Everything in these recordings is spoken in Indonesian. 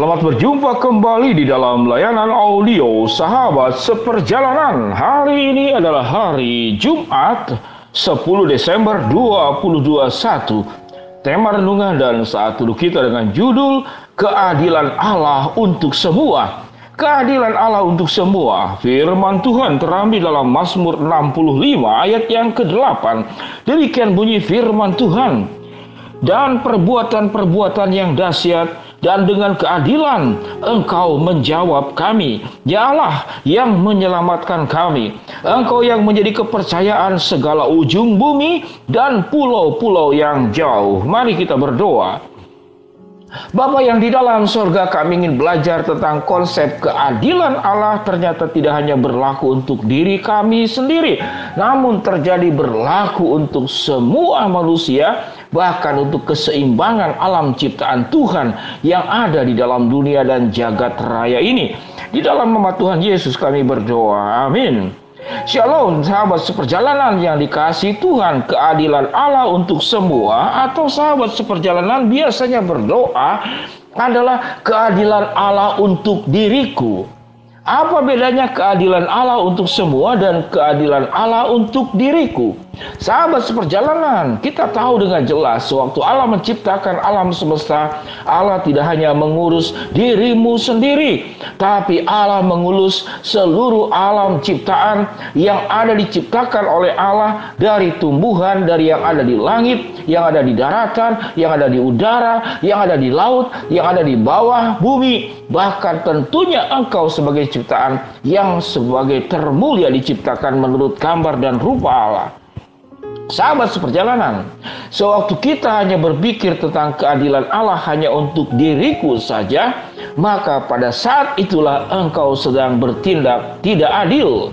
Selamat berjumpa kembali di dalam layanan audio Sahabat Seperjalanan. Hari ini adalah hari Jumat 10 Desember 2021. Tema renungan dan saat duduk kita dengan judul Keadilan Allah untuk semua. Keadilan Allah untuk semua. Firman Tuhan terambil dalam Mazmur 65 ayat yang ke-8. Demikian bunyi firman Tuhan. Dan perbuatan-perbuatan yang dahsyat dan dengan keadilan engkau menjawab kami. Ya Allah yang menyelamatkan kami. Engkau yang menjadi kepercayaan segala ujung bumi dan pulau-pulau yang jauh. Mari kita berdoa. Bapak yang di dalam surga kami ingin belajar tentang konsep keadilan Allah ternyata tidak hanya berlaku untuk diri kami sendiri namun terjadi berlaku untuk semua manusia bahkan untuk keseimbangan alam ciptaan Tuhan yang ada di dalam dunia dan jagat raya ini. Di dalam nama Tuhan Yesus kami berdoa. Amin. Shalom sahabat seperjalanan yang dikasih Tuhan keadilan Allah untuk semua atau sahabat seperjalanan biasanya berdoa adalah keadilan Allah untuk diriku. Apa bedanya keadilan Allah untuk semua dan keadilan Allah untuk diriku? Sahabat seperjalanan, kita tahu dengan jelas waktu Allah menciptakan alam semesta, Allah tidak hanya mengurus dirimu sendiri, tapi Allah mengurus seluruh alam ciptaan yang ada diciptakan oleh Allah dari tumbuhan, dari yang ada di langit, yang ada di daratan, yang ada di udara, yang ada di laut, yang ada di bawah bumi, bahkan tentunya engkau sebagai ciptaan yang sebagai termulia diciptakan menurut gambar dan rupa Allah. Sahabat seperjalanan, sewaktu kita hanya berpikir tentang keadilan Allah hanya untuk diriku saja, maka pada saat itulah engkau sedang bertindak tidak adil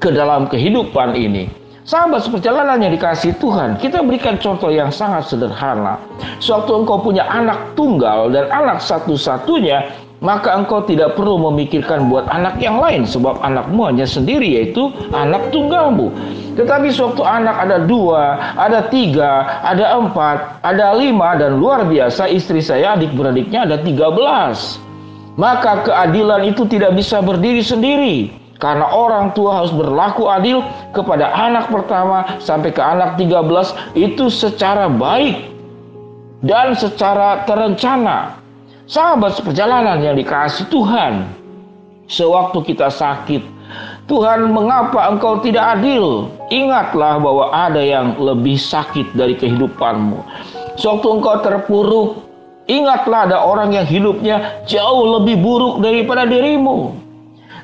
ke dalam kehidupan ini. Sahabat seperjalanan yang dikasih Tuhan, kita berikan contoh yang sangat sederhana. Sewaktu engkau punya anak tunggal dan anak satu-satunya, maka engkau tidak perlu memikirkan buat anak yang lain sebab anakmu hanya sendiri yaitu anak tunggalmu. Tetapi suatu anak ada dua, ada tiga, ada empat, ada lima dan luar biasa istri saya adik-beradiknya ada tiga belas. Maka keadilan itu tidak bisa berdiri sendiri. Karena orang tua harus berlaku adil kepada anak pertama sampai ke anak tiga belas itu secara baik dan secara terencana. Sahabat seperjalanan yang dikasih Tuhan, sewaktu kita sakit, Tuhan mengapa engkau tidak adil? Ingatlah bahwa ada yang lebih sakit dari kehidupanmu. Sewaktu engkau terpuruk, ingatlah ada orang yang hidupnya jauh lebih buruk daripada dirimu.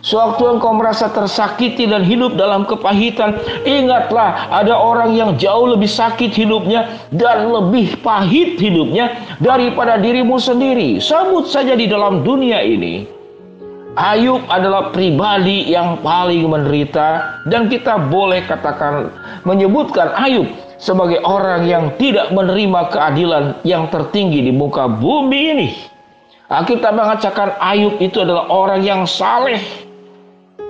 Sewaktu engkau merasa tersakiti dan hidup dalam kepahitan, ingatlah ada orang yang jauh lebih sakit hidupnya dan lebih pahit hidupnya daripada dirimu sendiri. Sebut saja di dalam dunia ini. Ayub adalah pribadi yang paling menderita dan kita boleh katakan menyebutkan Ayub sebagai orang yang tidak menerima keadilan yang tertinggi di muka bumi ini. Kita mengatakan Ayub itu adalah orang yang saleh,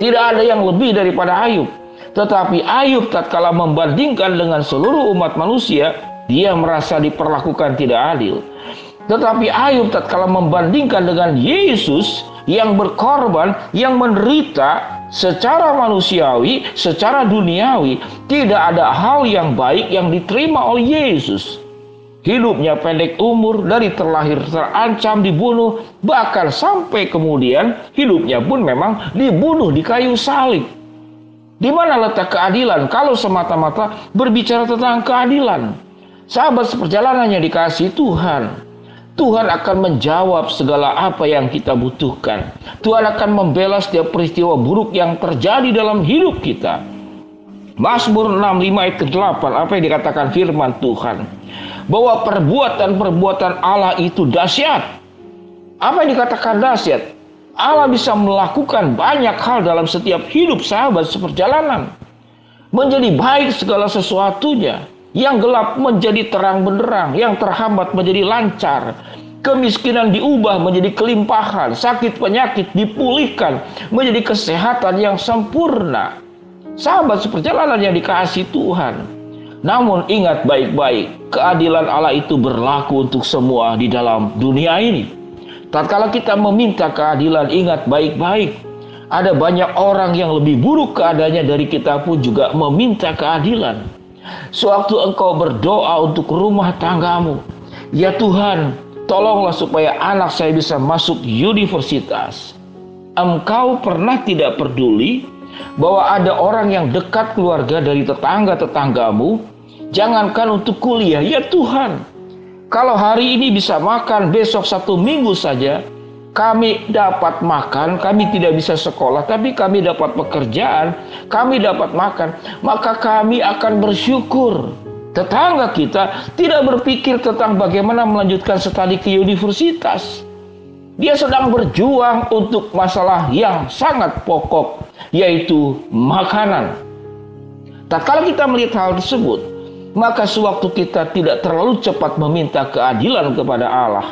tidak ada yang lebih daripada Ayub. Tetapi Ayub tatkala membandingkan dengan seluruh umat manusia, dia merasa diperlakukan tidak adil. Tetapi Ayub tatkala membandingkan dengan Yesus yang berkorban, yang menderita secara manusiawi, secara duniawi, tidak ada hal yang baik yang diterima oleh Yesus. Hidupnya pendek umur, dari terlahir terancam dibunuh, bahkan sampai kemudian hidupnya pun memang dibunuh di kayu salib. Di mana letak keadilan kalau semata-mata berbicara tentang keadilan? Sahabat seperjalanannya dikasih Tuhan. Tuhan akan menjawab segala apa yang kita butuhkan. Tuhan akan membela setiap peristiwa buruk yang terjadi dalam hidup kita. Mazmur 65 ayat ke-8 apa yang dikatakan firman Tuhan bahwa perbuatan-perbuatan Allah itu dahsyat. Apa yang dikatakan dahsyat? Allah bisa melakukan banyak hal dalam setiap hidup sahabat seperjalanan. menjadi baik segala sesuatunya. Yang gelap menjadi terang benderang, yang terhambat menjadi lancar, kemiskinan diubah menjadi kelimpahan, sakit penyakit dipulihkan menjadi kesehatan yang sempurna. Sahabat seperjalanan yang dikasih Tuhan. Namun ingat baik-baik, keadilan Allah itu berlaku untuk semua di dalam dunia ini. Tatkala kita meminta keadilan, ingat baik-baik, ada banyak orang yang lebih buruk keadaannya dari kita pun juga meminta keadilan. Sewaktu engkau berdoa untuk rumah tanggamu, ya Tuhan, tolonglah supaya anak saya bisa masuk universitas. Engkau pernah tidak peduli bahwa ada orang yang dekat keluarga dari tetangga-tetanggamu, jangankan untuk kuliah, ya Tuhan. Kalau hari ini bisa makan, besok satu minggu saja, kami dapat makan, kami tidak bisa sekolah, tapi kami dapat pekerjaan, kami dapat makan, maka kami akan bersyukur. Tetangga kita tidak berpikir tentang bagaimana melanjutkan studi ke universitas. Dia sedang berjuang untuk masalah yang sangat pokok, yaitu makanan. Tak kalau kita melihat hal tersebut, maka sewaktu kita tidak terlalu cepat meminta keadilan kepada Allah,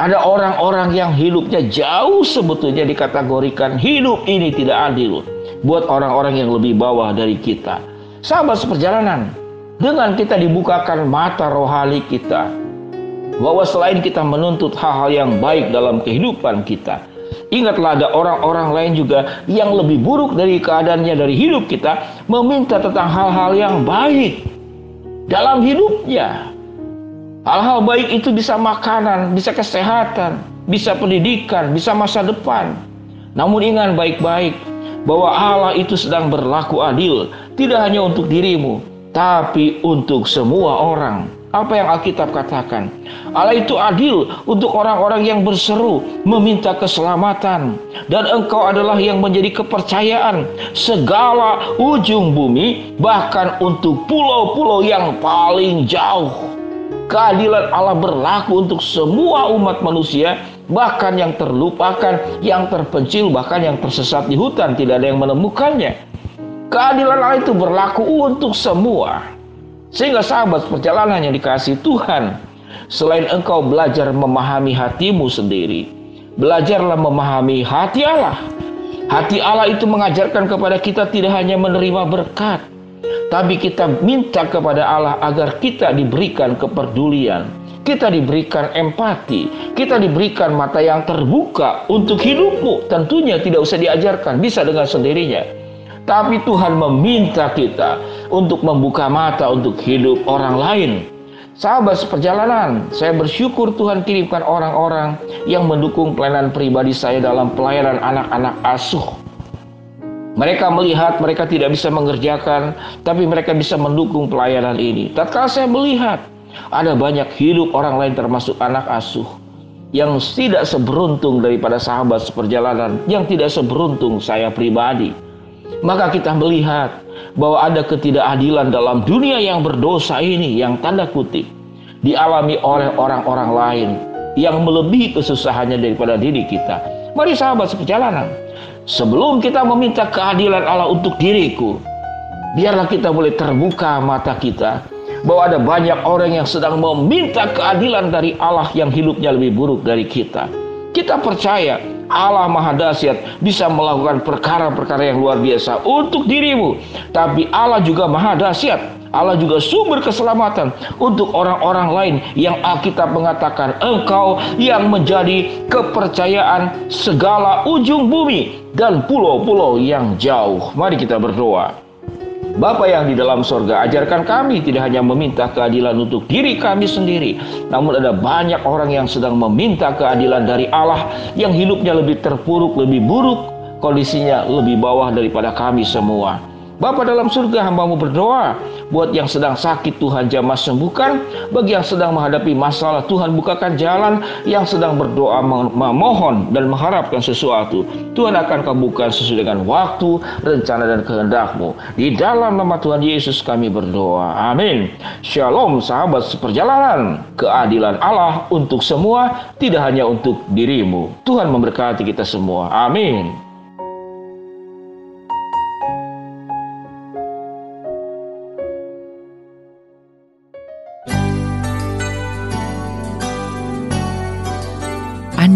ada orang-orang yang hidupnya jauh sebetulnya dikategorikan hidup ini tidak adil buat orang-orang yang lebih bawah dari kita. Sahabat seperjalanan, dengan kita dibukakan mata rohani kita, bahwa selain kita menuntut hal-hal yang baik dalam kehidupan kita, ingatlah ada orang-orang lain juga yang lebih buruk dari keadaannya dari hidup kita, meminta tentang hal-hal yang baik dalam hidupnya. Hal-hal baik itu bisa makanan, bisa kesehatan, bisa pendidikan, bisa masa depan. Namun ingat baik-baik bahwa Allah itu sedang berlaku adil, tidak hanya untuk dirimu, tapi untuk semua orang. Apa yang Alkitab katakan? Allah itu adil untuk orang-orang yang berseru meminta keselamatan dan engkau adalah yang menjadi kepercayaan segala ujung bumi bahkan untuk pulau-pulau yang paling jauh. Keadilan Allah berlaku untuk semua umat manusia, bahkan yang terlupakan, yang terpencil, bahkan yang tersesat di hutan, tidak ada yang menemukannya. Keadilan Allah itu berlaku untuk semua. Sehingga sahabat perjalanan yang dikasih Tuhan, selain engkau belajar memahami hatimu sendiri, belajarlah memahami hati Allah. Hati Allah itu mengajarkan kepada kita tidak hanya menerima berkat, tapi kita minta kepada Allah agar kita diberikan kepedulian, kita diberikan empati, kita diberikan mata yang terbuka untuk hidupmu. Tentunya tidak usah diajarkan, bisa dengan sendirinya. Tapi Tuhan meminta kita untuk membuka mata untuk hidup orang lain. Sahabat seperjalanan, saya bersyukur Tuhan kirimkan orang-orang yang mendukung pelayanan pribadi saya dalam pelayanan anak-anak asuh mereka melihat mereka tidak bisa mengerjakan, tapi mereka bisa mendukung pelayanan ini. Tatkala saya melihat ada banyak hidup orang lain termasuk anak asuh yang tidak seberuntung daripada sahabat seperjalanan, yang tidak seberuntung saya pribadi. Maka kita melihat bahwa ada ketidakadilan dalam dunia yang berdosa ini yang tanda kutip dialami oleh orang-orang lain yang melebihi kesusahannya daripada diri kita. Mari sahabat seperjalanan, Sebelum kita meminta keadilan Allah untuk diriku, biarlah kita boleh terbuka mata kita bahwa ada banyak orang yang sedang meminta keadilan dari Allah yang hidupnya lebih buruk dari kita. Kita percaya Allah Maha Dahsyat bisa melakukan perkara-perkara yang luar biasa untuk dirimu, tapi Allah juga Maha Dahsyat Allah juga sumber keselamatan untuk orang-orang lain yang Alkitab mengatakan engkau yang menjadi kepercayaan segala ujung bumi dan pulau-pulau yang jauh. Mari kita berdoa. Bapa yang di dalam sorga, ajarkan kami tidak hanya meminta keadilan untuk diri kami sendiri, namun ada banyak orang yang sedang meminta keadilan dari Allah yang hidupnya lebih terpuruk, lebih buruk, kondisinya lebih bawah daripada kami semua. Bapa dalam surga hambamu berdoa buat yang sedang sakit Tuhan jamah sembuhkan. Bagi yang sedang menghadapi masalah Tuhan bukakan jalan. Yang sedang berdoa memohon dan mengharapkan sesuatu Tuhan akan kabulkan sesuai dengan waktu rencana dan kehendakmu. Di dalam nama Tuhan Yesus kami berdoa. Amin. Shalom sahabat seperjalanan. Keadilan Allah untuk semua tidak hanya untuk dirimu. Tuhan memberkati kita semua. Amin